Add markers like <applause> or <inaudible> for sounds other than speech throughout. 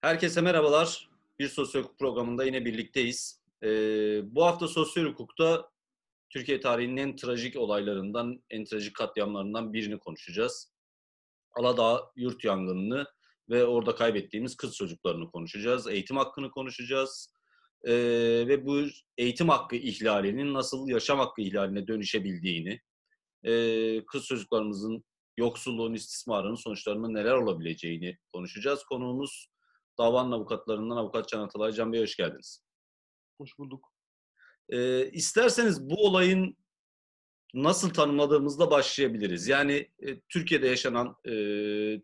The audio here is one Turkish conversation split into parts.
Herkese merhabalar. Bir sosyal hukuk programında yine birlikteyiz. Ee, bu hafta sosyal hukukta Türkiye tarihinin en trajik olaylarından, en trajik katliamlarından birini konuşacağız. Aladağ yurt yangınını ve orada kaybettiğimiz kız çocuklarını konuşacağız. Eğitim hakkını konuşacağız. Ee, ve bu eğitim hakkı ihlalinin nasıl yaşam hakkı ihlaline dönüşebildiğini, e, kız çocuklarımızın yoksulluğun, istismarının sonuçlarının neler olabileceğini konuşacağız. Konuğumuz davanın avukatlarından Avukat Can Atalay. Can Bey hoş geldiniz. Hoş bulduk. Ee, isterseniz bu olayın nasıl tanımladığımızda başlayabiliriz. Yani e, Türkiye'de yaşanan, e,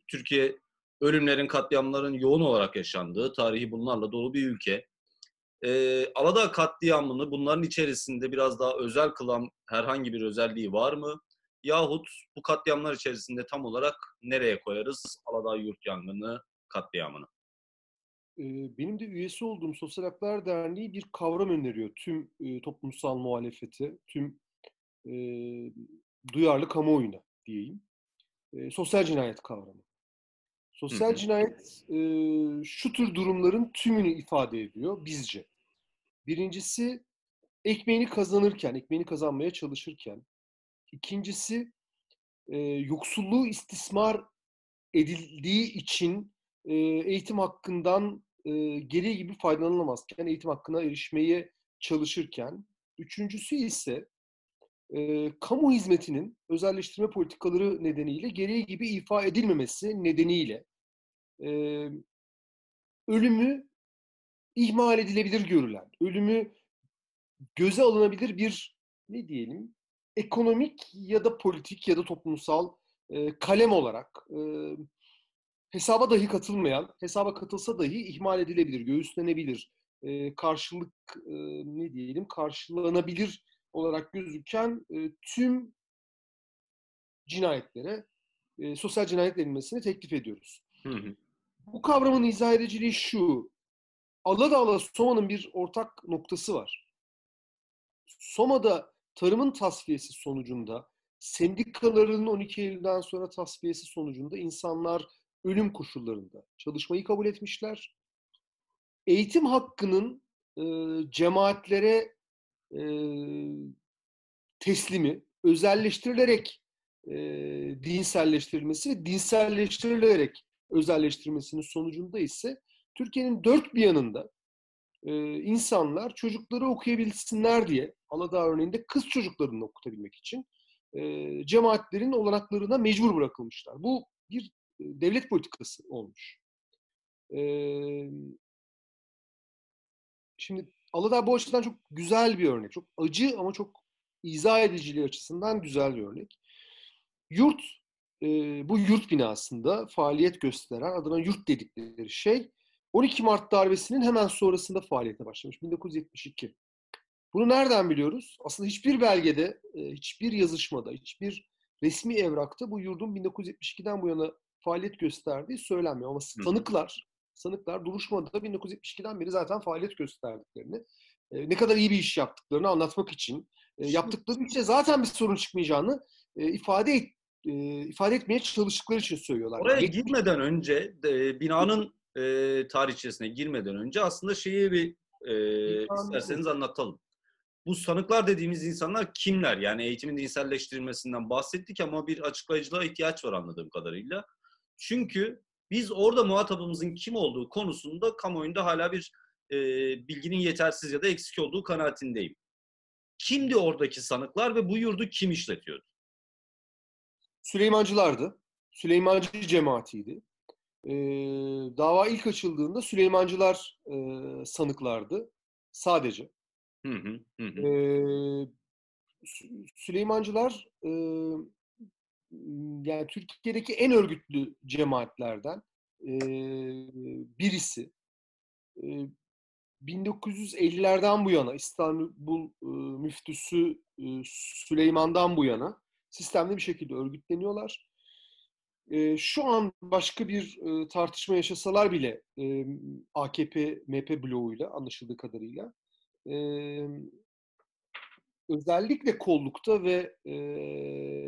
Türkiye ölümlerin, katliamların yoğun olarak yaşandığı, tarihi bunlarla dolu bir ülke. E, Aladağ katliamını bunların içerisinde biraz daha özel kılan herhangi bir özelliği var mı? Yahut bu katliamlar içerisinde tam olarak nereye koyarız Aladağ yurt yangını katliamını? Benim de üyesi olduğum Sosyal Haklar Derneği bir kavram öneriyor. Tüm toplumsal muhalefeti, tüm duyarlı kamuoyuna diyeyim. Sosyal cinayet kavramı. Sosyal hı hı. cinayet e, şu tür durumların tümünü ifade ediyor bizce. Birincisi ekmeğini kazanırken, ekmeğini kazanmaya çalışırken. İkincisi e, yoksulluğu istismar edildiği için eğitim hakkından e, gereği gibi faydalanamazken, eğitim hakkına erişmeye çalışırken. Üçüncüsü ise e, kamu hizmetinin özelleştirme politikaları nedeniyle gereği gibi ifa edilmemesi nedeniyle e, ölümü ihmal edilebilir görülen, ölümü göze alınabilir bir ne diyelim ekonomik ya da politik ya da toplumsal e, kalem olarak e, hesaba dahi katılmayan, hesaba katılsa dahi ihmal edilebilir, göğüslenebilir, e, karşılık e, ne diyelim karşılanabilir olarak gözüken e, tüm cinayetlere e, sosyal cinayet denilmesini teklif ediyoruz. Hı hı. Bu kavramın izah ediciliği şu. Aladağ'la Soma'nın bir ortak noktası var. Soma'da tarımın tasfiyesi sonucunda, sendikaların 12 Eylül'den sonra tasfiyesi sonucunda insanlar ölüm koşullarında çalışmayı kabul etmişler. Eğitim hakkının e, cemaatlere e, teslimi, özelleştirilerek e, dinselleştirilmesi ve dinselleştirilerek özelleştirilmesinin sonucunda ise Türkiye'nin dört bir yanında e, insanlar çocukları okuyabilsinler diye Aladağ örneğinde kız çocuklarını okutabilmek için e, cemaatlerin olanaklarına mecbur bırakılmışlar. Bu bir devlet politikası olmuş. Ee, şimdi Aladağ bu açıdan çok güzel bir örnek. Çok acı ama çok izah ediciliği açısından güzel bir örnek. Yurt, e, bu yurt binasında faaliyet gösteren, adına yurt dedikleri şey 12 Mart darbesinin hemen sonrasında faaliyete başlamış. 1972. Bunu nereden biliyoruz? Aslında hiçbir belgede, hiçbir yazışmada, hiçbir resmi evrakta bu yurdun 1972'den bu yana faaliyet gösterdiği söylenmiyor. Ama sanıklar, sanıklar duruşmada 1972'den beri zaten faaliyet gösterdiklerini, e, ne kadar iyi bir iş yaptıklarını anlatmak için, e, yaptıkları işte zaten bir sorun çıkmayacağını e, ifade et, ifade etmeye çalıştıkları için söylüyorlar. Oraya yani, girmeden önce, binanın tarihçesine girmeden önce aslında şeyi bir e, isterseniz anlatalım. Bu sanıklar dediğimiz insanlar kimler? Yani eğitimin dinselleştirilmesinden bahsettik ama bir açıklayıcılığa ihtiyaç var anladığım kadarıyla. Çünkü biz orada muhatabımızın kim olduğu konusunda kamuoyunda hala bir e, bilginin yetersiz ya da eksik olduğu kanaatindeyim. Kimdi oradaki sanıklar ve bu yurdu kim işletiyordu? Süleymancılardı. Süleymancı cemaatiydi. Ee, dava ilk açıldığında Süleymancılar e, sanıklardı. Sadece. Hı hı, hı. Ee, Süleymancılar e, yani Türkiye'deki en örgütlü cemaatlerden e, birisi. E, 1950'lerden bu yana İstanbul e, müftüsü e, Süleyman'dan bu yana sistemli bir şekilde örgütleniyorlar. E, şu an başka bir e, tartışma yaşasalar bile e, AKP, MHP bloğuyla anlaşıldığı kadarıyla e, özellikle kollukta ve e,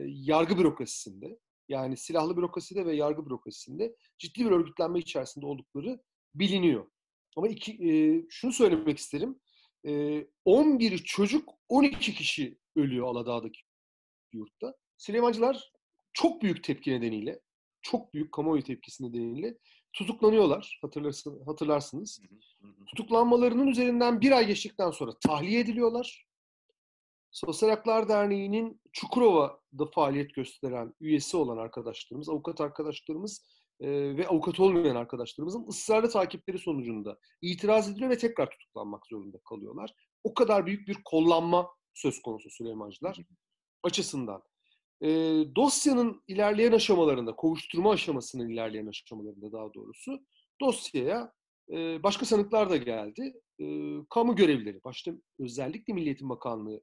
yargı bürokrasisinde yani silahlı bürokraside ve yargı bürokrasisinde ciddi bir örgütlenme içerisinde oldukları biliniyor. Ama iki, e, şunu söylemek isterim. E, 11 çocuk 12 kişi ölüyor Aladağ'daki yurtta. Süleymancılar çok büyük tepki nedeniyle, çok büyük kamuoyu tepkisi nedeniyle tutuklanıyorlar. Hatırlarsın, hatırlarsınız. Tutuklanmalarının üzerinden bir ay geçtikten sonra tahliye ediliyorlar. Sosyal Haklar Derneği'nin Çukurova'da faaliyet gösteren üyesi olan arkadaşlarımız, avukat arkadaşlarımız e, ve avukat olmayan arkadaşlarımızın ısrarlı takipleri sonucunda itiraz ediliyor ve tekrar tutuklanmak zorunda kalıyorlar. O kadar büyük bir kollanma söz konusu Süleymancılar açısından. E, dosyanın ilerleyen aşamalarında, kovuşturma aşamasının ilerleyen aşamalarında daha doğrusu dosyaya e, başka sanıklar da geldi. E, kamu görevlileri, başta özellikle Milli Eğitim Bakanlığı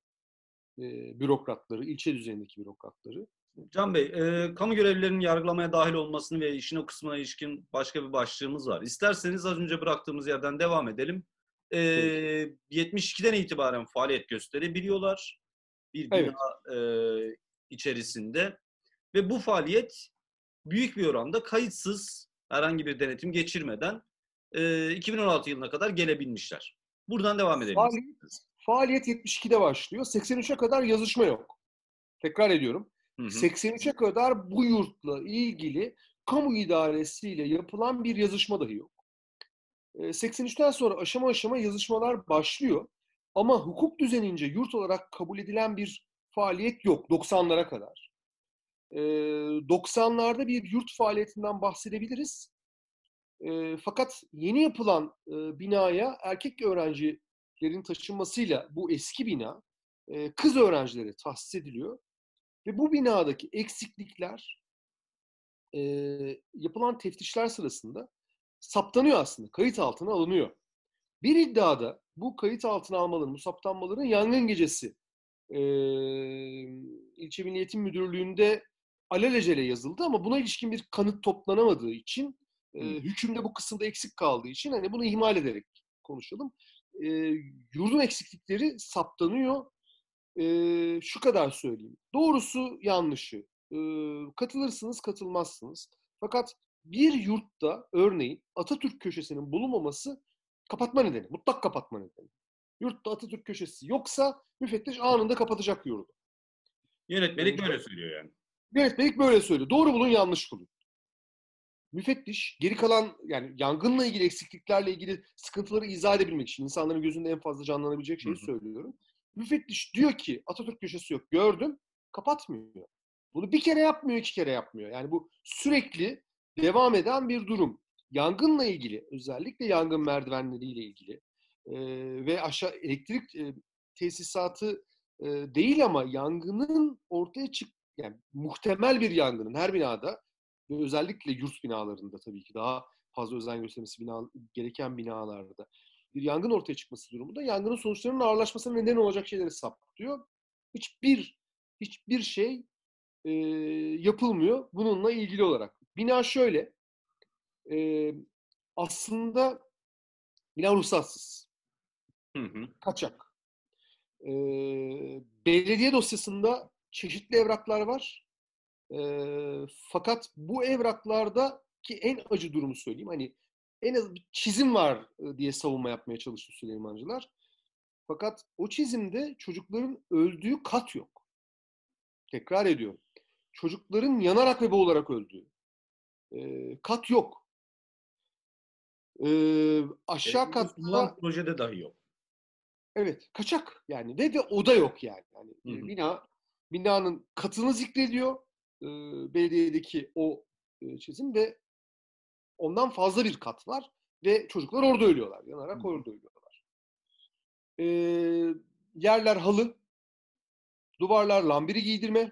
e, bürokratları, ilçe düzeyindeki bürokratları. Can Bey, e, kamu görevlilerinin yargılamaya dahil olmasını ve işin o kısmına ilişkin başka bir başlığımız var. İsterseniz az önce bıraktığımız yerden devam edelim. E, 72'den itibaren faaliyet gösterebiliyorlar. Bir bina evet. e, içerisinde. Ve bu faaliyet büyük bir oranda kayıtsız, herhangi bir denetim geçirmeden e, 2016 yılına kadar gelebilmişler. Buradan devam edelim. Faaliyet, faaliyet 72'de başlıyor. 83'e kadar yazışma yok. Tekrar ediyorum. Hı hı. 83'e kadar bu yurtla ilgili kamu idaresiyle yapılan bir yazışma dahi yok. 83'ten sonra aşama aşama yazışmalar başlıyor. Ama hukuk düzenince yurt olarak kabul edilen bir faaliyet yok 90'lara kadar. 90'larda bir yurt faaliyetinden bahsedebiliriz. Fakat yeni yapılan binaya erkek öğrencilerin taşınmasıyla bu eski bina kız öğrencilere tahsis ediliyor. Ve bu binadaki eksiklikler yapılan teftişler sırasında saptanıyor aslında, kayıt altına alınıyor. Bir iddiada bu kayıt altına almaların, bu saptanmaların yangın gecesi e, ilçe Milliyetin Müdürlüğü'nde alelacele yazıldı ama buna ilişkin bir kanıt toplanamadığı için e, hükümde bu kısımda eksik kaldığı için hani bunu ihmal ederek konuşalım. E, yurdun eksiklikleri saptanıyor. E, şu kadar söyleyeyim. Doğrusu yanlışı. E, katılırsınız, katılmazsınız. Fakat bir yurtta örneğin Atatürk köşesinin bulunmaması kapatma nedeni. Mutlak kapatma nedeni. Yurtta Atatürk köşesi yoksa müfettiş anında kapatacak yurdu. Yönetmelik böyle söylüyor yani. Yönetmelik böyle söylüyor. Doğru bulun, yanlış bulun. Müfettiş geri kalan yani yangınla ilgili eksikliklerle ilgili sıkıntıları izah edebilmek için insanların gözünde en fazla canlanabilecek şeyi Hı-hı. söylüyorum. Müfettiş diyor ki Atatürk köşesi yok gördüm kapatmıyor. Bunu bir kere yapmıyor iki kere yapmıyor. Yani bu sürekli devam eden bir durum. Yangınla ilgili özellikle yangın merdivenleriyle ilgili e, ve aşağı elektrik e, tesisatı e, değil ama yangının ortaya çık yani muhtemel bir yangının her binada ve özellikle yurt binalarında tabii ki daha fazla özen göstermesi bina, gereken binalarda bir yangın ortaya çıkması durumunda yangının sonuçlarının ağırlaşmasına neden olacak şeyleri saptıyor. Hiçbir hiçbir şey e, yapılmıyor bununla ilgili olarak. Bina şöyle, e, aslında bina ruhsatsız. Hı hı. Kaçak. E, belediye dosyasında çeşitli evraklar var. E, fakat bu evraklarda ki en acı durumu söyleyeyim. Hani en az bir çizim var diye savunma yapmaya çalıştı Süleymancılar. Fakat o çizimde çocukların öldüğü kat yok. Tekrar ediyorum. Çocukların yanarak ve boğularak öldüğü e, kat yok. E, aşağı evet, katta projede dahi yok. Evet, kaçak yani ve de oda yok yani. yani hı hı. bina binanın katını zikrediyor e, belediyedeki o e, çizim ve ondan fazla bir kat var ve çocuklar orada ölüyorlar. Yanarak hı. orada ölüyorlar. E, yerler halı, duvarlar lambiri giydirme,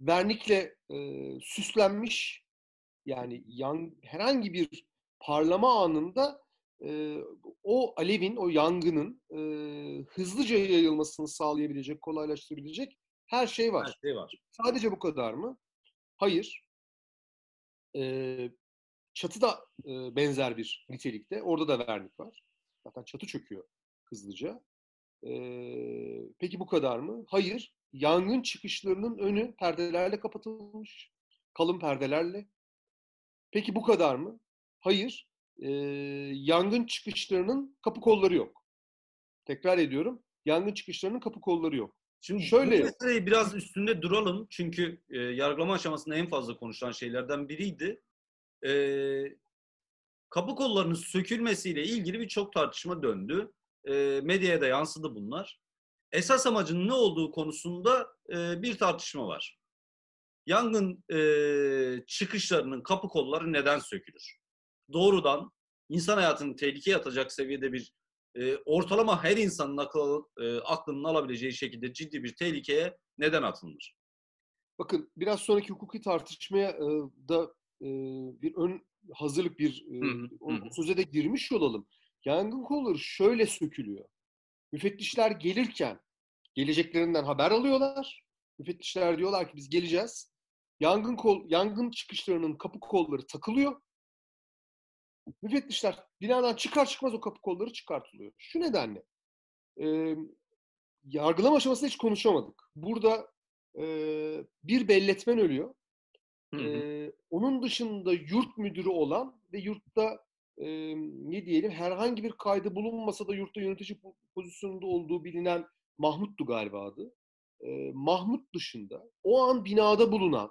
vernikle e, süslenmiş yani yan, herhangi bir parlama anında e, o alevin, o yangının e, hızlıca yayılmasını sağlayabilecek, kolaylaştırabilecek her şey var. Her şey var. Sadece bu kadar mı? Hayır. E, çatı da e, benzer bir nitelikte. Orada da vernik var. Zaten çatı çöküyor hızlıca. E, peki bu kadar mı? Hayır. Yangın çıkışlarının önü perdelerle kapatılmış. Kalın perdelerle. Peki bu kadar mı? Hayır. e, yangın çıkışlarının kapı kolları yok. Tekrar ediyorum. Yangın çıkışlarının kapı kolları yok. Şimdi Şöyle, bu meseleyi biraz üstünde duralım. Çünkü e, yargılama aşamasında en fazla konuşulan şeylerden biriydi. E, kapı kollarının sökülmesiyle ilgili birçok tartışma döndü. E, medyaya da yansıdı bunlar. Esas amacın ne olduğu konusunda e, bir tartışma var. Yangın e, çıkışlarının kapı kolları neden sökülür? Doğrudan insan hayatını tehlikeye atacak seviyede bir e, ortalama her insanın akıl, e, aklının alabileceği şekilde ciddi bir tehlikeye neden atılır? Bakın biraz sonraki hukuki tartışmaya e, da e, bir ön hazırlık bir e, hı hı. söze de girmiş olalım. Yangın kolları şöyle sökülüyor. Müfettişler gelirken geleceklerinden haber alıyorlar. Müfettişler diyorlar ki biz geleceğiz. Yangın kol, yangın çıkışlarının kapı kolları takılıyor. Müfettişler binadan çıkar çıkmaz o kapı kolları çıkartılıyor. Şu nedenle e, yargılama aşamasında hiç konuşamadık. Burada e, bir belletmen ölüyor. Hı hı. E, onun dışında yurt müdürü olan ve yurtta e, ne diyelim herhangi bir kaydı bulunmasa da yurtta yönetici pozisyonunda olduğu bilinen Mahmut'tu galiba adı. E, Mahmut dışında o an binada bulunan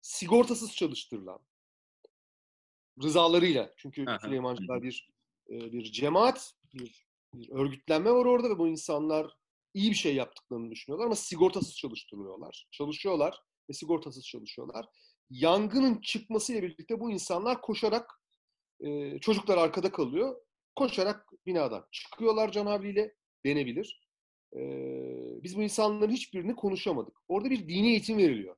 sigortasız çalıştırılan rızalarıyla çünkü Aha. Süleymancılar bir bir cemaat, bir, bir örgütlenme var orada ve bu insanlar iyi bir şey yaptıklarını düşünüyorlar ama sigortasız çalıştırılıyorlar. Çalışıyorlar ve sigortasız çalışıyorlar. Yangının çıkmasıyla birlikte bu insanlar koşarak e, çocuklar arkada kalıyor. Koşarak binadan çıkıyorlar canavliyle denebilir. E, biz bu insanların hiçbirini konuşamadık. Orada bir dini eğitim veriliyor.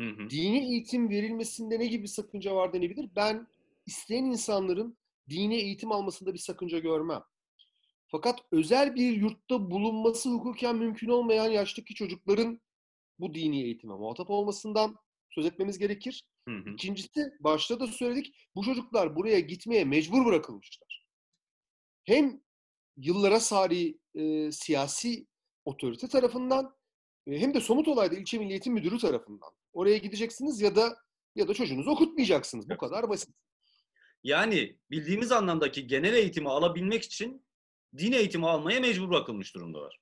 Hı hı. Dini eğitim verilmesinde ne gibi bir sakınca var denebilir? Ben isteyen insanların dini eğitim almasında bir sakınca görmem. Fakat özel bir yurtta bulunması hukuken mümkün olmayan yaştaki çocukların bu dini eğitime muhatap olmasından söz etmemiz gerekir. Hı hı. İkincisi, başta da söyledik, bu çocuklar buraya gitmeye mecbur bırakılmışlar. Hem yıllara sari e, siyasi otorite tarafından e, hem de somut olayda ilçe milli eğitim müdürü tarafından. Oraya gideceksiniz ya da ya da çocuğunuzu okutmayacaksınız. Bu kadar basit. Yani bildiğimiz anlamdaki genel eğitimi alabilmek için din eğitimi almaya mecbur bırakılmış durumdalar.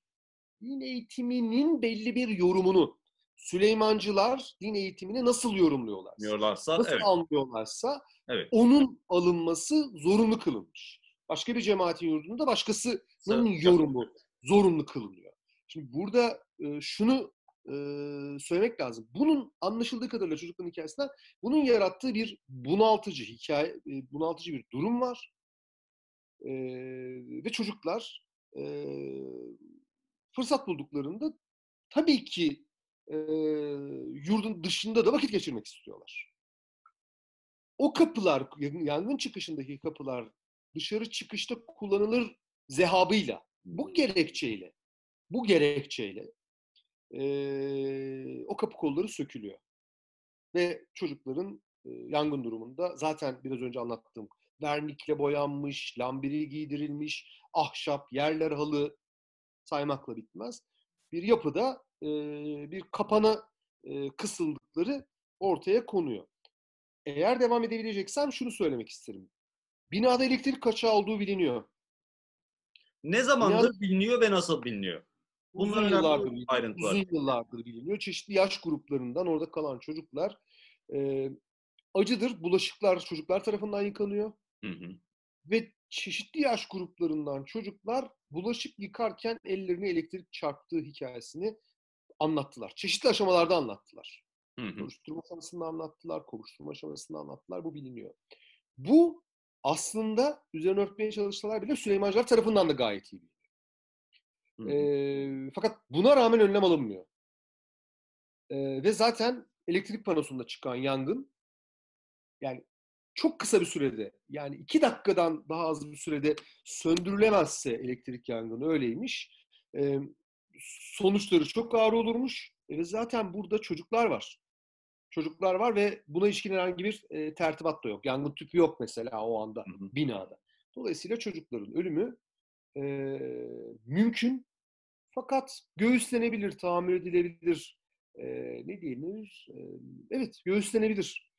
Din eğitiminin belli bir yorumunu Süleymancılar din eğitimini nasıl yorumluyorlar? Yorlarsa, nasıl evet. anlıyorlarsa evet. onun alınması zorunlu kılınmış. Başka bir cemaatin yurdunda başkasının Sa- yorumu zorunlu kılınıyor. Şimdi burada şunu e, söylemek lazım. Bunun anlaşıldığı kadarıyla çocukların hikayesinden bunun yarattığı bir bunaltıcı hikaye, e, bunaltıcı bir durum var. E, ve çocuklar e, fırsat bulduklarında tabii ki e, yurdun dışında da vakit geçirmek istiyorlar. O kapılar, yangın çıkışındaki kapılar dışarı çıkışta kullanılır zehabıyla, bu gerekçeyle, bu gerekçeyle e, o kapı kolları sökülüyor. Ve çocukların e, yangın durumunda zaten biraz önce anlattığım vernikle boyanmış, lambiri giydirilmiş, ahşap, yerler halı saymakla bitmez. Bir yapıda e, bir kapana e, kısıldıkları ortaya konuyor. Eğer devam edebileceksem şunu söylemek isterim. Binada elektrik kaçağı olduğu biliniyor. Ne zamandır Binada, biliniyor ve nasıl biliniyor? Bunlar uzun yıllardır, ayrıntılar. uzun yıllardır biliniyor. Çeşitli yaş gruplarından orada kalan çocuklar e, acıdır. Bulaşıklar çocuklar tarafından yıkanıyor. Hı hı. Ve çeşitli yaş gruplarından çocuklar bulaşık yıkarken ellerine elektrik çarptığı hikayesini anlattılar. Çeşitli aşamalarda anlattılar. Hı hı. Soruşturma aşamasında anlattılar, kovuşturma aşamasında anlattılar. Bu biliniyor. Bu aslında üzerine örtmeye çalışsalar bile Süleymancılar tarafından da gayet iyi biliniyor. E, fakat buna rağmen önlem alınmıyor. E, ve zaten elektrik panosunda çıkan yangın yani çok kısa bir sürede yani iki dakikadan daha az bir sürede söndürülemezse elektrik yangını öyleymiş. E, sonuçları çok ağır olurmuş. E, ve zaten burada çocuklar var. Çocuklar var ve buna ilişkin herhangi bir e, tertibat da yok. Yangın tüpü yok mesela o anda hı hı. binada. Dolayısıyla çocukların ölümü e, mümkün fakat göğüslenebilir, tahammül edilebilir. E, ne diyelim? E, evet, göğüslenebilir.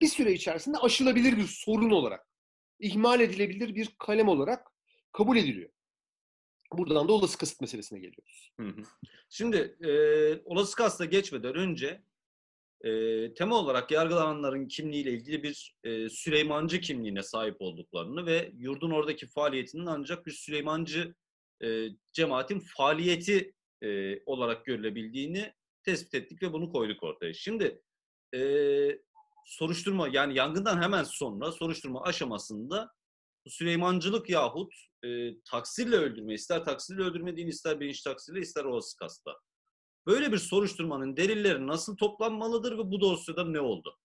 Bir süre içerisinde aşılabilir bir sorun olarak ihmal edilebilir bir kalem olarak kabul ediliyor. Buradan da olası kasıt meselesine geliyoruz. Şimdi e, olası kasta geçmeden önce e, tema olarak yargılananların kimliğiyle ilgili bir e, Süleymancı kimliğine sahip olduklarını ve yurdun oradaki faaliyetinin ancak bir Süleymancı e, cemaatin faaliyeti e, olarak görülebildiğini tespit ettik ve bunu koyduk ortaya. Şimdi e, soruşturma yani yangından hemen sonra soruşturma aşamasında Süleymancılık yahut e, taksirle öldürme, ister taksirle öldürme değil, ister bilinç taksirle, ister olası kasta. Böyle bir soruşturmanın delilleri nasıl toplanmalıdır ve bu dosyada ne oldu?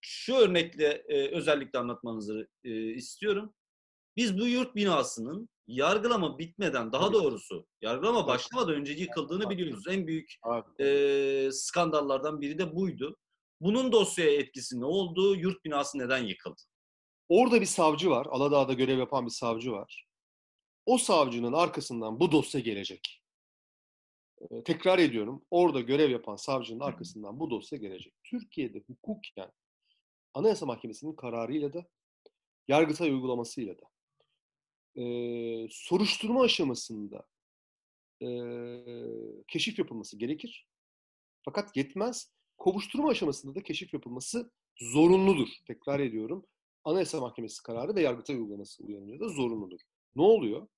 Şu örnekle e, özellikle anlatmanızı e, istiyorum. Biz bu yurt binasının yargılama bitmeden, daha doğrusu yargılama başlamadan önce yıkıldığını biliyoruz. En büyük e, skandallardan biri de buydu. Bunun dosyaya etkisi ne oldu? Yurt binası neden yıkıldı? Orada bir savcı var. Aladağ'da görev yapan bir savcı var. O savcının arkasından bu dosya gelecek. Ee, tekrar ediyorum. Orada görev yapan savcının arkasından bu dosya gelecek. Türkiye'de hukuken Anayasa Mahkemesi'nin kararıyla da Yargıtay uygulamasıyla da e, soruşturma aşamasında e, keşif yapılması gerekir. Fakat yetmez. Kovuşturma aşamasında da keşif yapılması zorunludur. Tekrar ediyorum. Anayasa Mahkemesi kararı ve Yargıtay uygulaması uyarınca da zorunludur. Ne oluyor?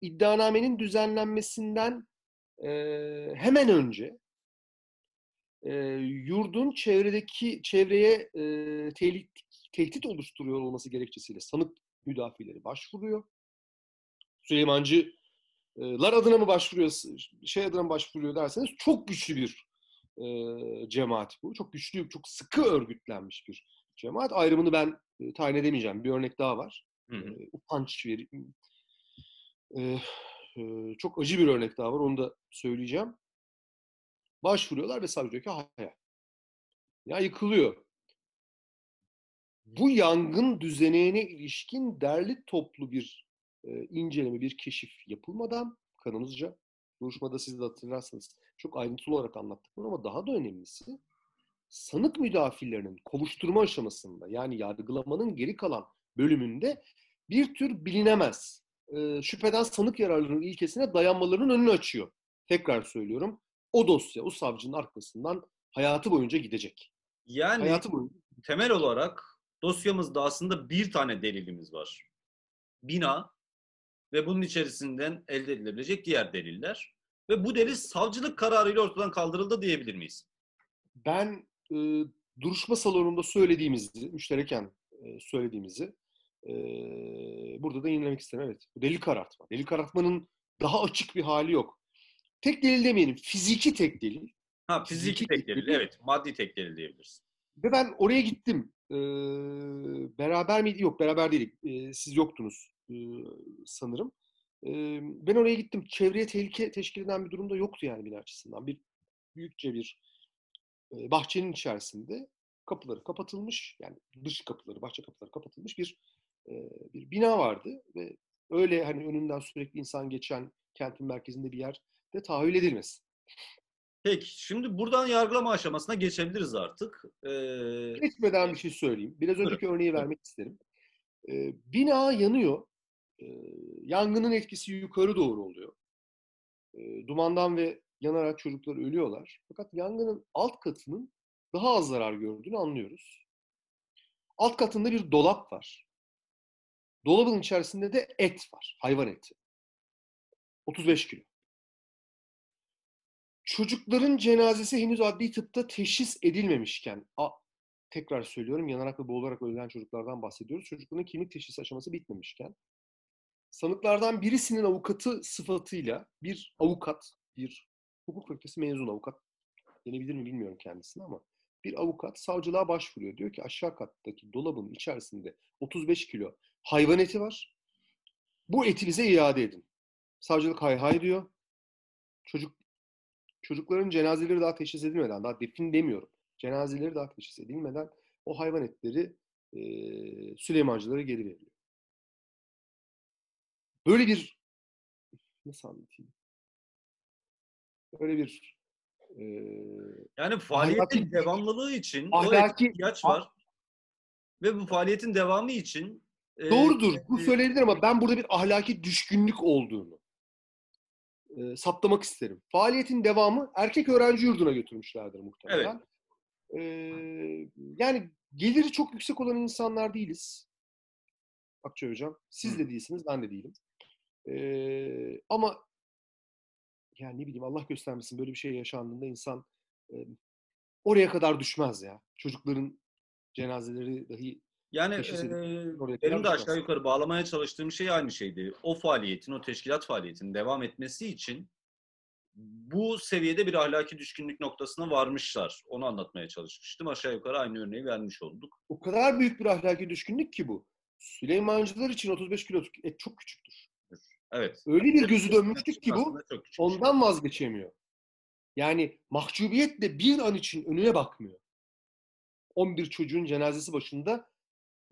İddianamenin düzenlenmesinden e, hemen önce e, yurdun çevredeki çevreye e, tehdit, tehdit oluşturuyor olması gerekçesiyle sanık müdafileri başvuruyor. Süleymancılar adına mı başvuruyor, şey adına mı başvuruyor derseniz çok güçlü bir e, cemaat bu. Çok güçlü, çok sıkı örgütlenmiş bir cemaat. Ayrımını ben e, tayin edemeyeceğim. Bir örnek daha var. Hı hı. E, utanç veri, e, e, çok acı bir örnek daha var. Onu da söyleyeceğim. Başvuruyorlar ve savcı diyor ki hayır. Ya yıkılıyor. Bu yangın düzenine ilişkin derli toplu bir e, inceleme, bir keşif yapılmadan kanımızca duruşmada siz de hatırlarsanız çok ayrıntılı olarak anlattık bunu ama daha da önemlisi sanık müdafilerinin kovuşturma aşamasında yani yargılamanın geri kalan bölümünde bir tür bilinemez e, şüpheden sanık yararlarının ilkesine dayanmalarının önünü açıyor. Tekrar söylüyorum. O dosya, o savcının arkasından hayatı boyunca gidecek. Yani hayatı boyunca... temel olarak dosyamızda aslında bir tane delilimiz var. Bina ve bunun içerisinden elde edilebilecek diğer deliller. Ve bu delil savcılık kararıyla ortadan kaldırıldı diyebilir miyiz? Ben e, duruşma salonunda söylediğimizi, müştereken e, söylediğimizi e, burada da yenilemek isterim. Evet. Bu delil karartma. Delil karartmanın daha açık bir hali yok. Tek delil demeyelim. Fiziki tek delil. Ha fiziki, fiziki tek, delil. Evet. Maddi tek delil diyebiliriz. Ve ben oraya gittim. Ee, beraber miydi? Yok beraber değildik. Ee, siz yoktunuz sanırım. Ee, ben oraya gittim. Çevreye tehlike teşkil eden bir durumda yoktu yani bina açısından. Bir büyükçe bir e, bahçenin içerisinde kapıları kapatılmış yani dış kapıları, bahçe kapıları kapatılmış bir e, bir bina vardı ve öyle hani önünden sürekli insan geçen kentin merkezinde bir yer de tahayyül edilmez. Peki şimdi buradan yargılama aşamasına geçebiliriz artık. Ee... Geçmeden bir şey söyleyeyim. Biraz önceki örneği vermek isterim. Ee, bina yanıyor. Ee, yangının etkisi yukarı doğru oluyor. Ee, dumandan ve yanarak çocuklar ölüyorlar. Fakat yangının alt katının daha az zarar gördüğünü anlıyoruz. Alt katında bir dolap var. Dolabın içerisinde de et var. Hayvan eti. 35 kilo. Çocukların cenazesi henüz adli tıpta teşhis edilmemişken, a, tekrar söylüyorum yanarak ve boğularak ölen çocuklardan bahsediyoruz. Çocukların kimlik teşhis aşaması bitmemişken, sanıklardan birisinin avukatı sıfatıyla bir avukat, bir hukuk fakültesi mezun avukat denebilir mi bilmiyorum kendisine ama bir avukat savcılığa başvuruyor. Diyor ki aşağı kattaki dolabın içerisinde 35 kilo hayvan eti var. Bu eti bize iade edin. Savcılık hay hay diyor. Çocuk çocukların cenazeleri daha teşhis edilmeden, daha defin demiyorum. Cenazeleri daha teşhis edilmeden o hayvan etleri e, Süleymancılara geri veriliyor. Böyle bir nasıl anlatayım? Böyle bir e, yani faaliyetin ahlaki, devamlılığı için ahlaki, ihtiyaç var. Ve bu faaliyetin devamı için e, Doğrudur. Bu söylenebilir ama ben burada bir ahlaki düşkünlük olduğunu e, saptamak isterim. Faaliyetin devamı erkek öğrenci yurduna götürmüşlerdir muhtemelen. E, yani geliri çok yüksek olan insanlar değiliz. Akçay Hocam. Siz de değilsiniz, ben de değilim. Ama yani ne bileyim Allah göstermesin böyle bir şey yaşandığında insan e, oraya kadar düşmez ya. Çocukların cenazeleri dahi Yani e, benim de aşağı yukarı bağlamaya çalıştığım şey aynı şeydi. O faaliyetin, o teşkilat faaliyetinin devam etmesi için bu seviyede bir ahlaki düşkünlük noktasına varmışlar. Onu anlatmaya çalışmıştım. Aşağı yukarı aynı örneği vermiş olduk. O kadar büyük bir ahlaki düşkünlük ki bu. Süleymancılar için 35 kilo et çok küçüktür. Evet. Öyle bir gözü dönmüştük ki bu şey. ondan vazgeçemiyor. Yani mahcubiyetle bir an için önüne bakmıyor. 11 çocuğun cenazesi başında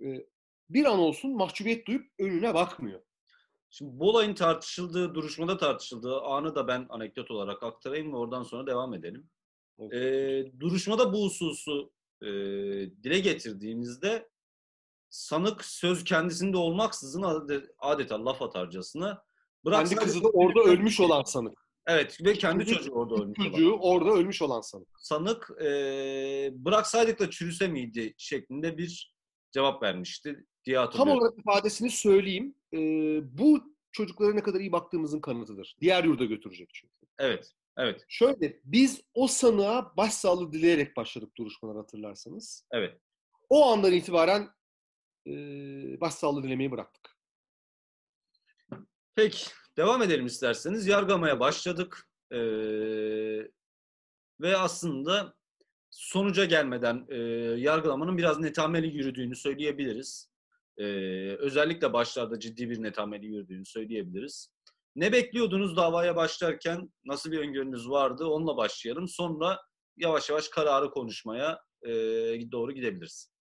e, bir an olsun mahcubiyet duyup önüne bakmıyor. Şimdi bu olayın tartışıldığı, duruşmada tartışıldığı anı da ben anekdot olarak aktarayım ve oradan sonra devam edelim. Evet. Ee, duruşmada bu hususu e, dile getirdiğimizde sanık söz kendisinde olmaksızın adet- adeta laf atarcasına bırak Kendi kızı da orada ölmüş olan sanık. Evet ve kendi çocuğu orada ölmüş olan. Çocuğu orada ölmüş olan sanık. Sanık e, bıraksaydık da çürüse miydi şeklinde bir cevap vermişti diye Tam hatırlıyorum. olarak ifadesini söyleyeyim. E, bu çocuklara ne kadar iyi baktığımızın kanıtıdır. Diğer yurda götürecek çünkü. Evet, evet, Şöyle, biz o sanığa başsağlığı dileyerek başladık duruşmalar hatırlarsanız. evet. O andan itibaren e, başsağlığı dilemeyi bıraktık. Peki, devam edelim isterseniz. Yargılamaya başladık. Ee, ve aslında sonuca gelmeden e, yargılamanın biraz netameli yürüdüğünü söyleyebiliriz. Ee, özellikle başlarda ciddi bir netameli yürüdüğünü söyleyebiliriz. Ne bekliyordunuz davaya başlarken? Nasıl bir öngörünüz vardı? Onunla başlayalım. Sonra yavaş yavaş kararı konuşmaya e, doğru gidebiliriz.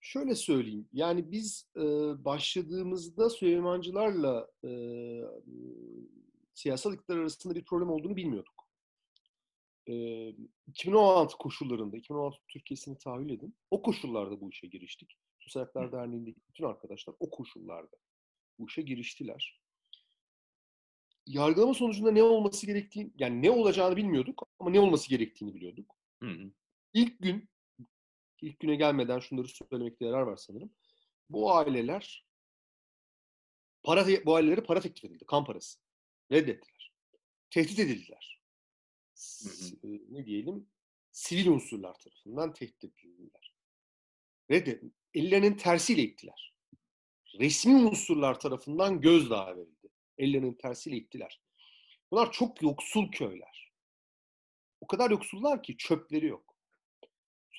Şöyle söyleyeyim, yani biz e, başladığımızda Süleymancılarla e, siyasal iktidar arasında bir problem olduğunu bilmiyorduk. E, 2016 koşullarında, 2016 Türkiye'sini tahayyül edin, o koşullarda bu işe giriştik. Sosyal Haklar Derneği'ndeki bütün arkadaşlar o koşullarda bu işe giriştiler. Yargılama sonucunda ne olması gerektiğini, yani ne olacağını bilmiyorduk ama ne olması gerektiğini biliyorduk. Hı hı. İlk gün, ilk güne gelmeden şunları söylemekte yarar var sanırım. Bu aileler, para, bu ailelere para teklif edildi, kan parası. Reddettiler. Tehdit edildiler. S- e, Ne diyelim? Sivil unsurlar tarafından tehdit edildiler. Reddet, ellerinin tersiyle ittiler. Resmi unsurlar tarafından gözdağı verildi. Ellerinin tersiyle ittiler. Bunlar çok yoksul köyler. O kadar yoksullar ki çöpleri yok.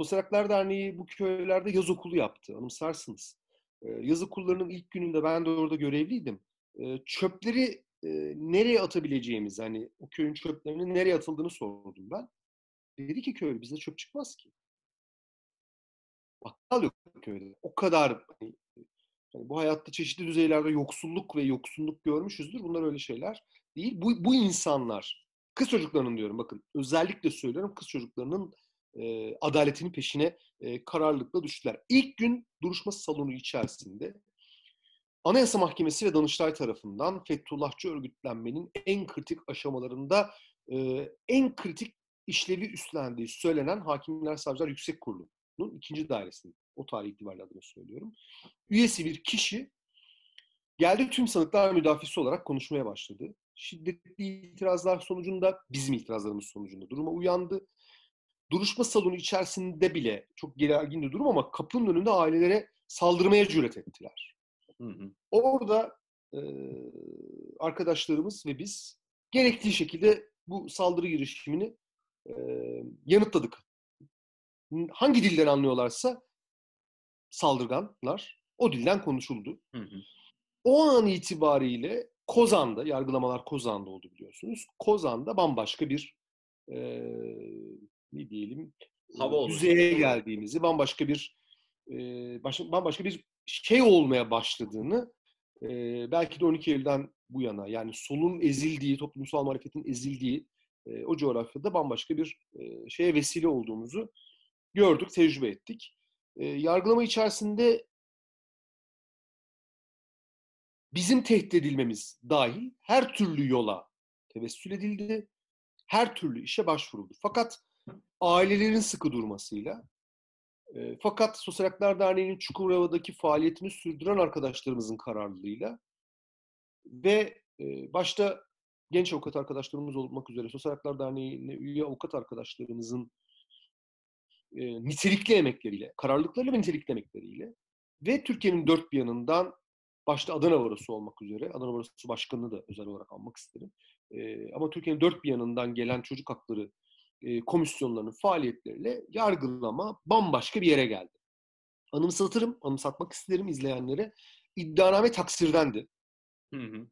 Sosyal Haklar Derneği bu köylerde yaz okulu yaptı. Anımsarsınız. Ee, yaz okullarının ilk gününde ben de orada görevliydim. Ee, çöpleri e, nereye atabileceğimiz, hani o köyün çöplerinin nereye atıldığını sordum ben. Dedi ki köylü bizde çöp çıkmaz ki. Bakkal yok köyde. O kadar hani, yani bu hayatta çeşitli düzeylerde yoksulluk ve yoksulluk görmüşüzdür. Bunlar öyle şeyler değil. Bu, bu insanlar, kız çocuklarının diyorum bakın özellikle söylüyorum kız çocuklarının e, adaletinin peşine e, kararlılıkla düştüler. İlk gün duruşma salonu içerisinde Anayasa Mahkemesi ve Danıştay tarafından Fethullahçı örgütlenmenin en kritik aşamalarında e, en kritik işlevi üstlendiği söylenen Hakimler Savcılar Yüksek Kurulu'nun ikinci dairesinin o tarih itibariyle adını söylüyorum. Üyesi bir kişi geldi tüm sanıklar müdafisi olarak konuşmaya başladı. Şiddetli itirazlar sonucunda, bizim itirazlarımız sonucunda duruma uyandı. Duruşma salonu içerisinde bile çok gergin bir durum ama kapının önünde ailelere saldırmaya cüret ettiler. Hı hı. Orada e, arkadaşlarımız ve biz gerektiği şekilde bu saldırı girişimini e, yanıtladık. Hangi dilden anlıyorlarsa saldırganlar o dilden konuşuldu. Hı hı. O an itibariyle Kozan'da, yargılamalar Kozan'da oldu biliyorsunuz. Kozan'da bambaşka bir e, ne diyelim Hava oluştu. düzeye geldiğimizi, bambaşka bir e, baş- bambaşka bir şey olmaya başladığını e, belki de 12 Eylül'den bu yana yani solun ezildiği, toplumsal muhalefetin ezildiği e, o coğrafyada bambaşka bir e, şeye vesile olduğumuzu gördük, tecrübe ettik. E, yargılama içerisinde bizim tehdit edilmemiz dahil her türlü yola tevessül edildi. Her türlü işe başvuruldu. Fakat ailelerin sıkı durmasıyla, e, fakat Sosyal Haklar Derneği'nin Çukurova'daki faaliyetini sürdüren arkadaşlarımızın kararlılığıyla ve e, başta genç avukat arkadaşlarımız olmak üzere Sosyal Haklar Derneği'ne üye avukat arkadaşlarımızın e, nitelikli emekleriyle, kararlılıklarıyla ve nitelikli emekleriyle ve Türkiye'nin dört bir yanından başta Adana Barosu olmak üzere, Adana Barosu Başkanı'nı da özel olarak almak isterim. E, ama Türkiye'nin dört bir yanından gelen çocuk hakları e, komisyonlarının faaliyetleriyle yargılama bambaşka bir yere geldi. Anımsatırım, anımsatmak isterim izleyenlere. İddianame taksirdendi. Hı hı.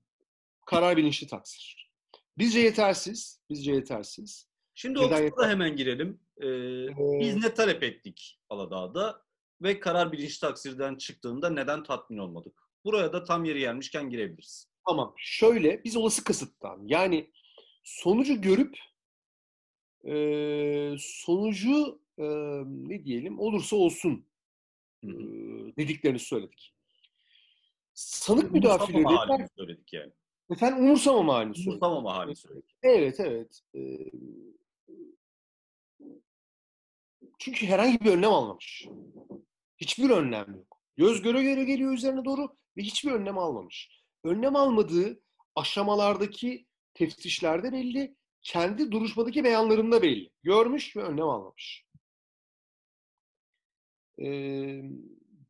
Karar bilinçli taksir. Bizce yetersiz, bizce yetersiz. Şimdi o kısmına hemen girelim. Ee, ee, biz ne talep ettik Aladağ'da ve karar bilinçli taksirden çıktığında neden tatmin olmadık? Buraya da tam yeri gelmişken girebiliriz. Tamam. Şöyle, biz olası kasıttan yani sonucu görüp e, sonucu e, ne diyelim olursa olsun e, dediklerini söyledik. Sanık müdafileri... söyledik yani. Efendim umursamama halini söyledik. Umursamama halini söyledik. Evet, evet. E, çünkü herhangi bir önlem almamış. Hiçbir önlem yok. Göz göre göre geliyor üzerine doğru ve hiçbir önlem almamış. Önlem almadığı aşamalardaki teftişlerde belli, kendi duruşmadaki beyanlarında belli. Görmüş ve önlem almamış. Ee,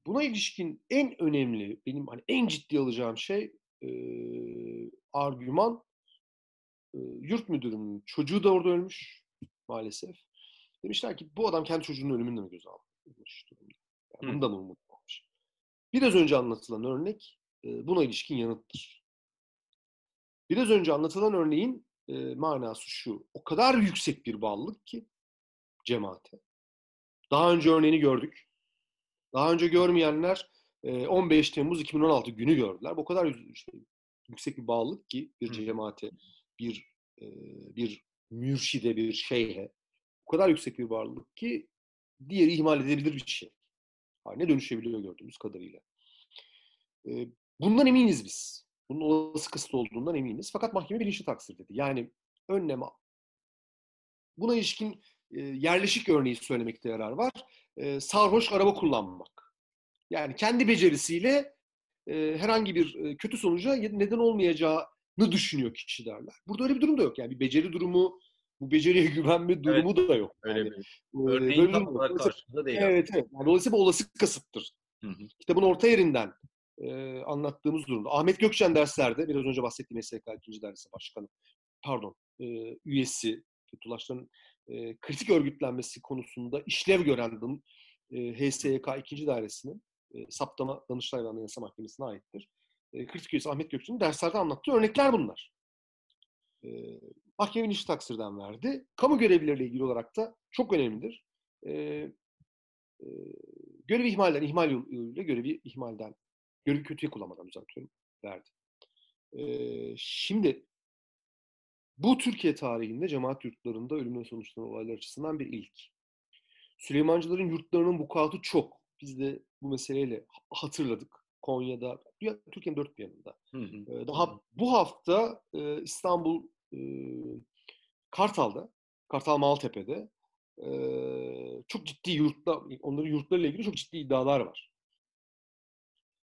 buna ilişkin en önemli, benim hani en ciddi alacağım şey e, argüman e, yurt müdürünün çocuğu da orada ölmüş maalesef. Demişler ki bu adam kendi çocuğunun ölümünü mü göz almış durumda? Yani bunu da mı umutlanmış? Biraz önce anlatılan örnek e, buna ilişkin yanıttır. Biraz önce anlatılan örneğin e, manası şu. O kadar yüksek bir bağlılık ki cemaate. Daha önce örneğini gördük. Daha önce görmeyenler e, 15 Temmuz 2016 günü gördüler. Bu kadar şey, yüksek bir bağlılık ki bir cemaate, bir e, bir mürşide, bir şeyhe o kadar yüksek bir varlık ki diğeri ihmal edebilir bir şey. Haline dönüşebiliyor gördüğümüz kadarıyla. E, bundan eminiz biz. Bunun olası kısıt olduğundan eminiz. Fakat mahkeme bilinçli taksir dedi. Yani önlem Buna ilişkin e, yerleşik örneği söylemekte yarar var. E, sarhoş araba kullanmak. Yani kendi becerisiyle e, herhangi bir kötü sonuca neden olmayacağını düşünüyor kişi derler. Burada öyle bir durum da yok. Yani bir beceri durumu bu beceriye <laughs> güvenme durumu evet, da yok. Öyle yani, bir. Örneğin tam olarak karşında değil. Evet, evet. Yani dolayısıyla bu olası kasıttır. Hı hı. Kitabın orta yerinden e, anlattığımız durumda. Ahmet Gökçen derslerde, biraz önce bahsettiğim SK 2. dersi başkanı, pardon, e, üyesi, Fethullahçıların e, kritik örgütlenmesi konusunda işlev gören e, HSYK 2. dairesinin e, saptama Danıştay ve Anayasa Mahkemesi'ne aittir. E, kritik üyesi Ahmet Gökçen'in derslerde anlattığı örnekler bunlar. E, mahkeme bilinçli taksirden verdi. Kamu görevlileriyle ilgili olarak da çok önemlidir. E, e, görevi ihmalden, ihmal yoluyla görevi ihmalden, görevi kötüye kullanmadan düzeltiyorum, verdi. E, şimdi bu Türkiye tarihinde cemaat yurtlarında ölümle sonuçlanan olaylar açısından bir ilk. Süleymancıların yurtlarının vukuatı çok. Biz de bu meseleyle hatırladık. Konya'da, Türkiye'nin dört bir yanında. Hı hı. Daha bu hafta İstanbul Kartal'da, Kartal Maltepe'de çok ciddi yurtla, onların yurtlarıyla ilgili çok ciddi iddialar var.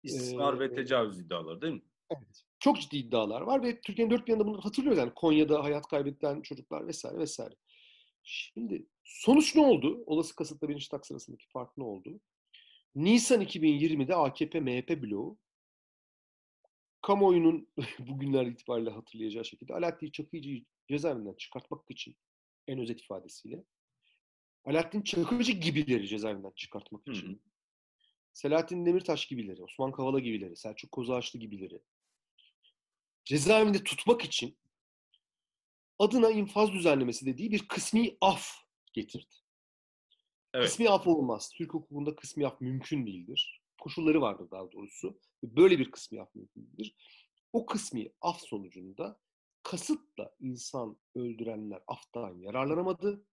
İstismar ee, ve tecavüz iddiaları değil mi? Evet. Çok ciddi iddialar var ve Türkiye'nin dört bir yanında bunu hatırlıyoruz. Yani Konya'da hayat kaybeden çocuklar vesaire vesaire. Şimdi sonuç ne oldu? Olası kasıtla bilinç tak sırasındaki fark ne oldu? Nisan 2020'de AKP-MHP bloğu kamuoyunun <laughs> bugünler itibariyle hatırlayacağı şekilde Alaaddin Çakıcı'yı cezaevinden çıkartmak için en özet ifadesiyle Alaaddin Çakıcı gibileri cezaevinden çıkartmak için. Selahattin Demirtaş gibileri, Osman Kavala gibileri, Selçuk Kozağaçlı gibileri cezaevinde tutmak için adına infaz düzenlemesi dediği bir kısmi af getirdi. Evet. Kısmi af olmaz. Türk hukukunda kısmi af mümkün değildir. Koşulları vardır daha doğrusu. Böyle bir kısmi af mümkün değildir. O kısmi af sonucunda kasıtla insan öldürenler aftan yararlanamadı.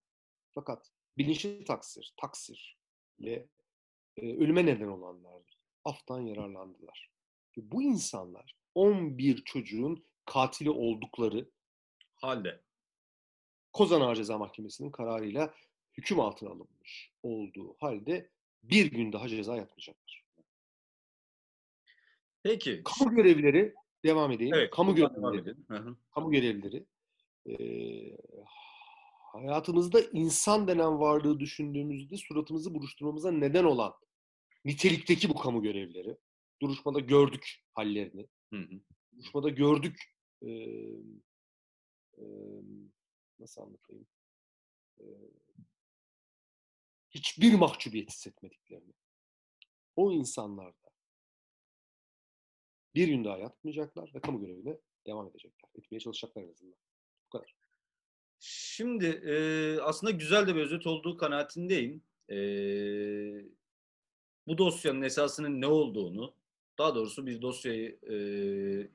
Fakat bilinçli taksir, taksir ve e, ölüme neden olanlar aftan yararlandılar. Ve bu insanlar 11 çocuğun katili oldukları halde Kozan Ağır Ceza Mahkemesi'nin kararıyla hüküm altına alınmış olduğu halde bir gün daha ceza yatmayacaklar. Peki. Kamu görevlileri devam edeyim. Evet, kamu görevlileri, kamu görevlileri e, hayatımızda insan denen varlığı düşündüğümüzde suratımızı buruşturmamıza neden olan nitelikteki bu kamu görevlileri. Duruşmada gördük hallerini. Hı hı. Duruşmada gördük e, e, nasıl anlatayım? E, hiçbir mahcubiyet hissetmediklerini. O insanlar da bir gün daha yatmayacaklar ve kamu görevine devam edecekler. Etmeye çalışacaklar en azından. Bu kadar. Şimdi e, aslında güzel de bir özet olduğu kanaatindeyim. E, bu dosyanın esasının ne olduğunu, daha doğrusu bir dosyayı e,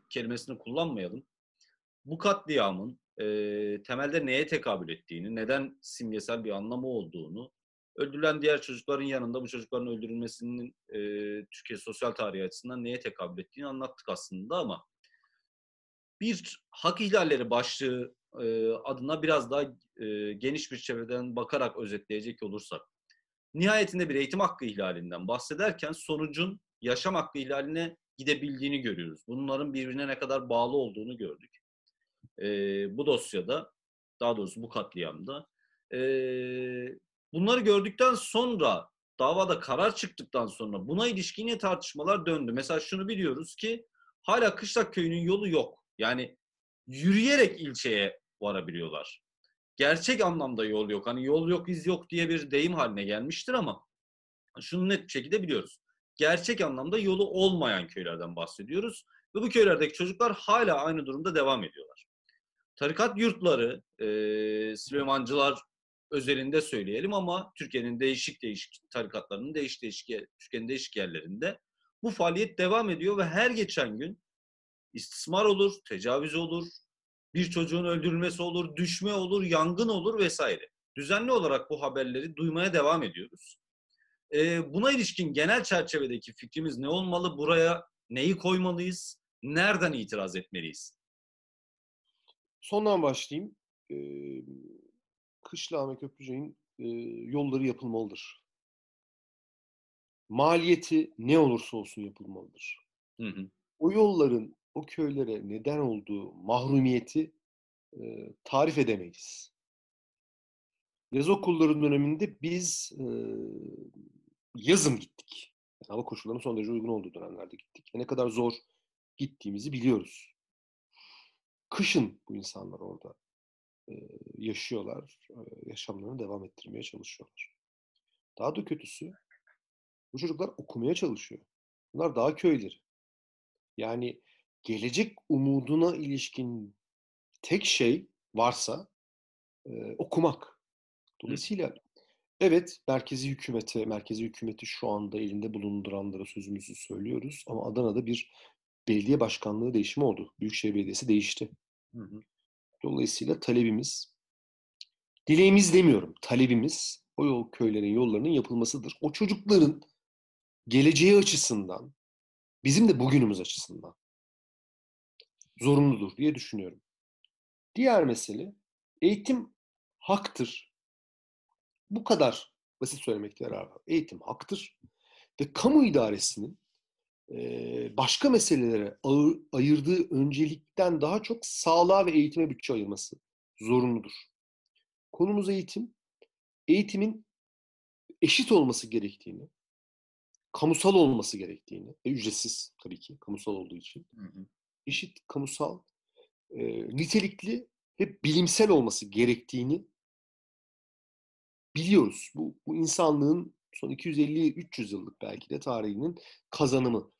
kelimesini kullanmayalım. Bu katliamın e, temelde neye tekabül ettiğini, neden simgesel bir anlamı olduğunu, öldürülen diğer çocukların yanında bu çocukların öldürülmesinin e, Türkiye sosyal tarihi açısından neye tekabül ettiğini anlattık aslında ama bir hak ihlalleri başlığı e, adına biraz daha e, geniş bir çevreden bakarak özetleyecek olursak, nihayetinde bir eğitim hakkı ihlalinden bahsederken sonucun yaşam hakkı ihlaline gidebildiğini görüyoruz. Bunların birbirine ne kadar bağlı olduğunu gördük. E, bu dosyada, daha doğrusu bu katliamda. E, bunları gördükten sonra, davada karar çıktıktan sonra buna ilişkin tartışmalar döndü. Mesela şunu biliyoruz ki hala Kışlak Köyü'nün yolu yok. Yani yürüyerek ilçeye varabiliyorlar. Gerçek anlamda yol yok. Hani yol yok iz yok diye bir deyim haline gelmiştir ama şunu net bir şekilde biliyoruz. Gerçek anlamda yolu olmayan köylerden bahsediyoruz. Ve bu köylerdeki çocuklar hala aynı durumda devam ediyorlar. Tarikat yurtları, e, Süleymancılar özelinde söyleyelim ama Türkiye'nin değişik değişik tarikatlarının değişik değişik Türkiye'nin değişik yerlerinde bu faaliyet devam ediyor ve her geçen gün istismar olur, tecavüz olur, bir çocuğun öldürülmesi olur, düşme olur, yangın olur vesaire. Düzenli olarak bu haberleri duymaya devam ediyoruz. Ee, buna ilişkin genel çerçevedeki fikrimiz ne olmalı? Buraya neyi koymalıyız? Nereden itiraz etmeliyiz? Sondan başlayayım. Ee, Kışla Ahmet Köprücek'in e, yolları yapılmalıdır. Maliyeti ne olursa olsun yapılmalıdır. Hı hı. O yolların o köylere neden olduğu mahrumiyeti e, tarif edemeyiz. Yaz okulları döneminde biz e, yazın gittik. Yani hava koşullarının son derece uygun olduğu dönemlerde gittik. Ne kadar zor gittiğimizi biliyoruz. Kışın bu insanlar orada e, yaşıyorlar, e, yaşamlarını devam ettirmeye çalışıyorlar. Daha da kötüsü, bu çocuklar okumaya çalışıyor. Bunlar daha köyleri. Yani gelecek umuduna ilişkin tek şey varsa e, okumak. Dolayısıyla evet merkezi hükümete, merkezi hükümeti şu anda elinde bulunduranlara sözümüzü söylüyoruz ama Adana'da bir belediye başkanlığı değişimi oldu. Büyükşehir Belediyesi değişti. Hı hı. Dolayısıyla talebimiz, dileğimiz demiyorum, talebimiz o yol köylerin yollarının yapılmasıdır. O çocukların geleceği açısından, bizim de bugünümüz açısından zorunludur diye düşünüyorum. Diğer mesele eğitim haktır. Bu kadar basit söylemekte yarar var. Eğitim haktır ve kamu idaresinin başka meselelere ayırdığı öncelikten daha çok sağlığa ve eğitime bütçe ayırması zorunludur. Konumuz eğitim. Eğitimin eşit olması gerektiğini, kamusal olması gerektiğini ve ücretsiz tabii ki kamusal olduğu için Hı hı. Eşit, kamusal, e, nitelikli ve bilimsel olması gerektiğini biliyoruz. Bu, bu insanlığın son 250-300 yıllık belki de tarihinin kazanımı.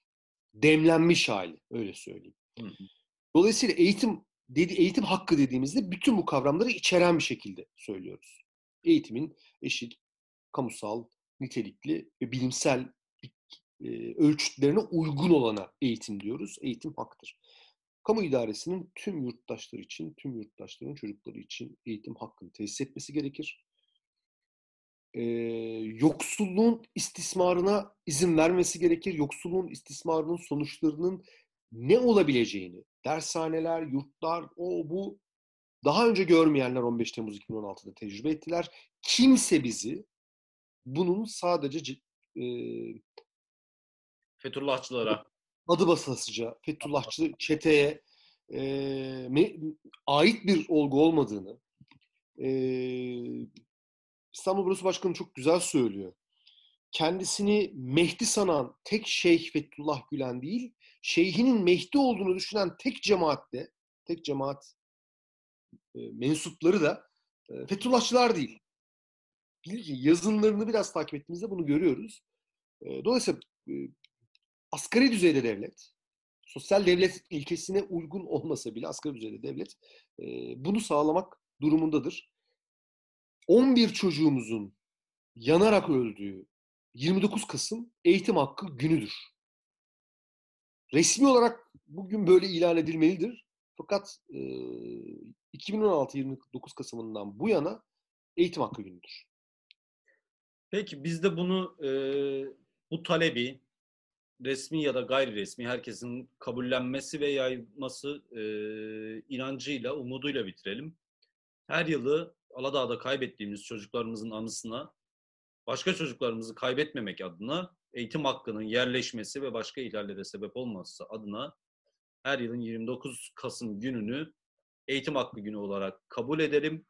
Demlenmiş hali, öyle söyleyeyim. Hı hı. Dolayısıyla eğitim dedi, eğitim hakkı dediğimizde bütün bu kavramları içeren bir şekilde söylüyoruz. Eğitimin eşit, kamusal, nitelikli ve bilimsel ölçütlerine uygun olana eğitim diyoruz. Eğitim haktır. Kamu idaresinin tüm yurttaşlar için, tüm yurttaşların çocukları için eğitim hakkını tesis etmesi gerekir. Ee, yoksulluğun istismarına izin vermesi gerekir. Yoksulluğun istismarının sonuçlarının ne olabileceğini, dershaneler, yurtlar, o bu daha önce görmeyenler 15 Temmuz 2016'da tecrübe ettiler. Kimse bizi bunun sadece e, Fethullahçılara adı basasıca Fethullahçı çeteye e, me, ait bir olgu olmadığını e, İstanbul Bürosu Başkanı çok güzel söylüyor. Kendisini Mehdi sanan tek Şeyh Fethullah Gülen değil, şeyhinin Mehdi olduğunu düşünen tek cemaatte, tek cemaat e, mensupları da e, Fethullahçılar değil. Yazınlarını biraz takip ettiğimizde bunu görüyoruz. E, dolayısıyla asgari düzeyde devlet, sosyal devlet ilkesine uygun olmasa bile asgari düzeyde devlet e, bunu sağlamak durumundadır. 11 çocuğumuzun yanarak öldüğü 29 Kasım eğitim hakkı günüdür. Resmi olarak bugün böyle ilan edilmelidir. Fakat e, 2016-29 Kasım'ından bu yana eğitim hakkı günüdür. Peki biz de bunu e, bu talebi resmi ya da gayri resmi herkesin kabullenmesi ve yayması e, inancıyla, umuduyla bitirelim. Her yılı Aladağ'da kaybettiğimiz çocuklarımızın anısına başka çocuklarımızı kaybetmemek adına eğitim hakkının yerleşmesi ve başka ihlallere sebep olması adına her yılın 29 Kasım gününü eğitim hakkı günü olarak kabul edelim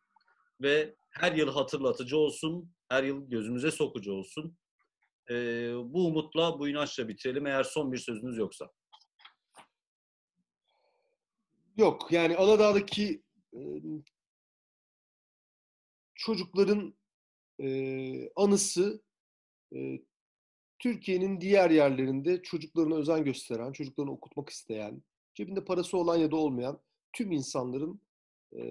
ve her yıl hatırlatıcı olsun, her yıl gözümüze sokucu olsun. Ee, bu umutla, bu inançla bitirelim eğer son bir sözünüz yoksa. Yok, yani Aladağ'daki e, çocukların e, anısı e, Türkiye'nin diğer yerlerinde çocuklarına özen gösteren, çocuklarını okutmak isteyen, cebinde parası olan ya da olmayan tüm insanların e,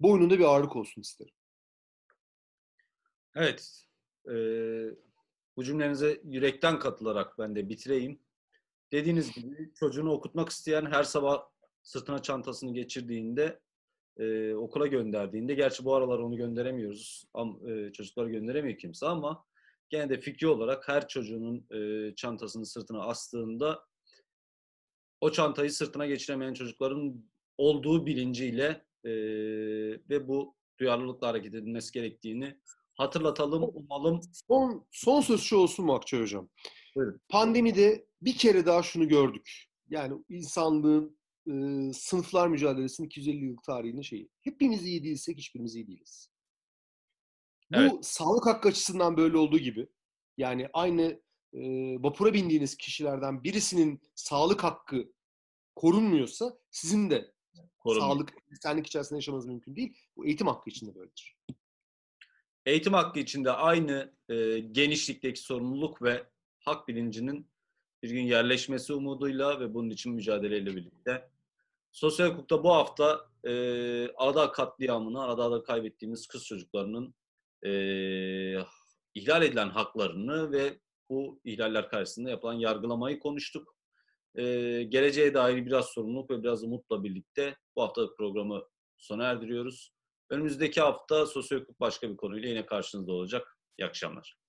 boynunda bir ağırlık olsun isterim. Evet. E, bu cümlenize yürekten katılarak ben de bitireyim. Dediğiniz gibi çocuğunu okutmak isteyen her sabah sırtına çantasını geçirdiğinde e, okula gönderdiğinde, gerçi bu aralar onu gönderemiyoruz, am, e, çocuklar gönderemiyor kimse ama gene de fikri olarak her çocuğunun e, çantasını sırtına astığında o çantayı sırtına geçiremeyen çocukların olduğu bilinciyle e, ve bu duyarlılıkla hareket edilmesi gerektiğini hatırlatalım, umalım. Son, son söz şu olsun mu Akçay Hocam? Buyurun. Pandemide bir kere daha şunu gördük. Yani insanlığın e, sınıflar mücadelesinin 250 yıllık tarihinin şeyi. Hepimiz iyi değilsek hiçbirimiz iyi değiliz. Bu evet. sağlık hakkı açısından böyle olduğu gibi yani aynı e, vapura bindiğiniz kişilerden birisinin sağlık hakkı korunmuyorsa sizin de Korunmuyor. sağlık, insanlık içerisinde yaşamanız mümkün değil. Bu eğitim hakkı için de böyledir. Eğitim hakkı içinde aynı e, genişlikteki sorumluluk ve hak bilincinin bir gün yerleşmesi umuduyla ve bunun için mücadeleyle birlikte. Sosyal hukukta bu hafta e, Ada katliamını, Ada'da kaybettiğimiz kız çocuklarının e, ihlal edilen haklarını ve bu ihlaller karşısında yapılan yargılamayı konuştuk. E, geleceğe dair biraz sorumluluk ve biraz umutla birlikte bu hafta programı sona erdiriyoruz. Önümüzdeki hafta hukuk başka bir konuyla yine karşınızda olacak. İyi akşamlar.